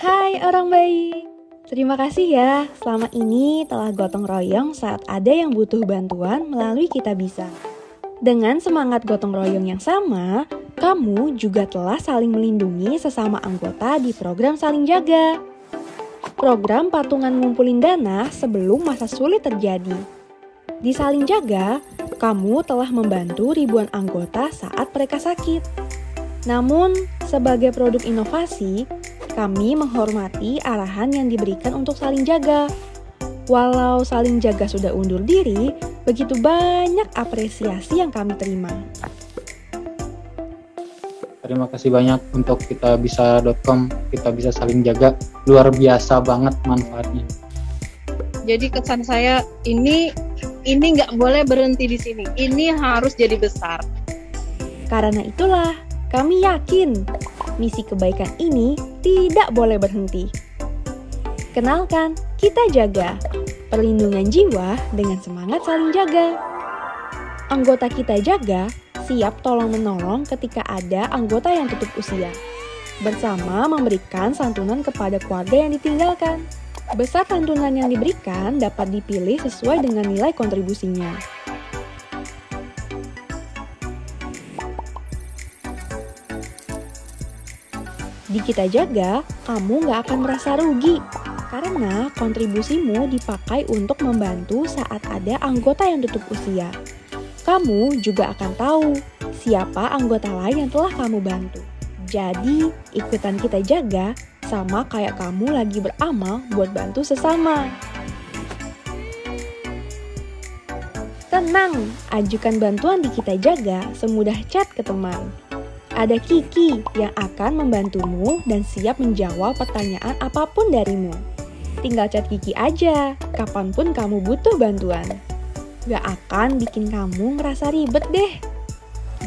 Hai orang baik, terima kasih ya selama ini telah gotong royong saat ada yang butuh bantuan melalui Kita Bisa. Dengan semangat gotong royong yang sama, kamu juga telah saling melindungi sesama anggota di program Saling Jaga. Program patungan ngumpulin dana sebelum masa sulit terjadi. Di Saling Jaga, kamu telah membantu ribuan anggota saat mereka sakit. Namun, sebagai produk inovasi, kami menghormati arahan yang diberikan untuk saling jaga. Walau saling jaga sudah undur diri, begitu banyak apresiasi yang kami terima. Terima kasih banyak untuk kita bisa.com, kita bisa saling jaga. Luar biasa banget manfaatnya. Jadi kesan saya ini ini nggak boleh berhenti di sini. Ini harus jadi besar. Karena itulah kami yakin misi kebaikan ini tidak boleh berhenti. Kenalkan, kita jaga perlindungan jiwa dengan semangat saling jaga. Anggota kita jaga siap tolong-menolong ketika ada anggota yang tutup usia. Bersama memberikan santunan kepada keluarga yang ditinggalkan. Besar santunan yang diberikan dapat dipilih sesuai dengan nilai kontribusinya. Di Kita Jaga, kamu nggak akan merasa rugi karena kontribusimu dipakai untuk membantu saat ada anggota yang tutup usia. Kamu juga akan tahu siapa anggota lain yang telah kamu bantu. Jadi, ikutan kita jaga sama kayak kamu lagi beramal buat bantu sesama. Tenang, ajukan bantuan di Kita Jaga semudah chat ke teman. Ada Kiki yang akan membantumu dan siap menjawab pertanyaan apa pun darimu. Tinggal chat Kiki aja, kapan pun kamu butuh bantuan. Gak akan bikin kamu ngerasa ribet deh.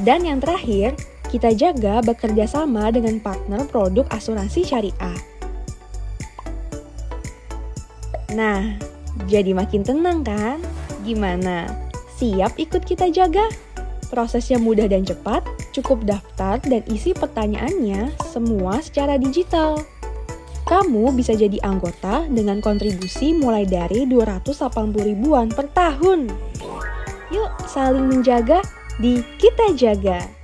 Dan yang terakhir, kita jaga bekerja sama dengan partner produk asuransi syariah. Nah, jadi makin tenang kan? Gimana? Siap ikut kita jaga? Prosesnya mudah dan cepat, cukup daftar dan isi pertanyaannya semua secara digital. Kamu bisa jadi anggota dengan kontribusi mulai dari 280 ribuan per tahun. Yuk saling menjaga di Kita Jaga.